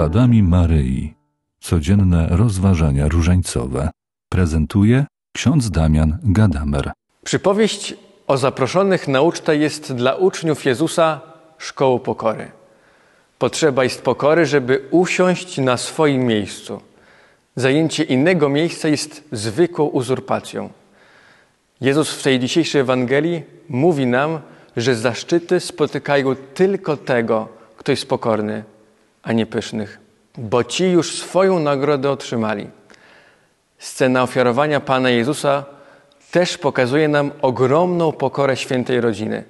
śladami Maryi. Codzienne rozważania różańcowe. Prezentuje ksiądz Damian Gadamer. Przypowieść o zaproszonych na ucztę jest dla uczniów Jezusa szkołą pokory. Potrzeba jest pokory, żeby usiąść na swoim miejscu. Zajęcie innego miejsca jest zwykłą uzurpacją. Jezus w tej dzisiejszej Ewangelii mówi nam, że zaszczyty spotykają tylko tego, kto jest pokorny, a nie pysznych, bo ci już swoją nagrodę otrzymali. Scena ofiarowania Pana Jezusa też pokazuje nam ogromną pokorę świętej rodziny.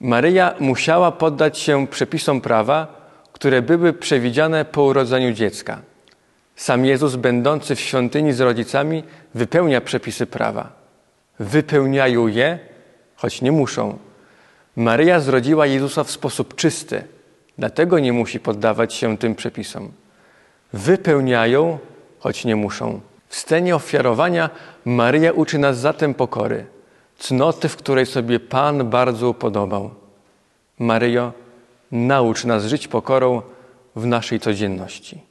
Maryja musiała poddać się przepisom prawa, które były przewidziane po urodzeniu dziecka. Sam Jezus, będący w świątyni z rodzicami, wypełnia przepisy prawa. Wypełniają je, choć nie muszą. Maryja zrodziła Jezusa w sposób czysty, dlatego nie musi poddawać się tym przepisom. Wypełniają, choć nie muszą. W scenie ofiarowania Maryja uczy nas zatem pokory, cnoty, w której sobie Pan bardzo upodobał. Maryjo, naucz nas żyć pokorą w naszej codzienności.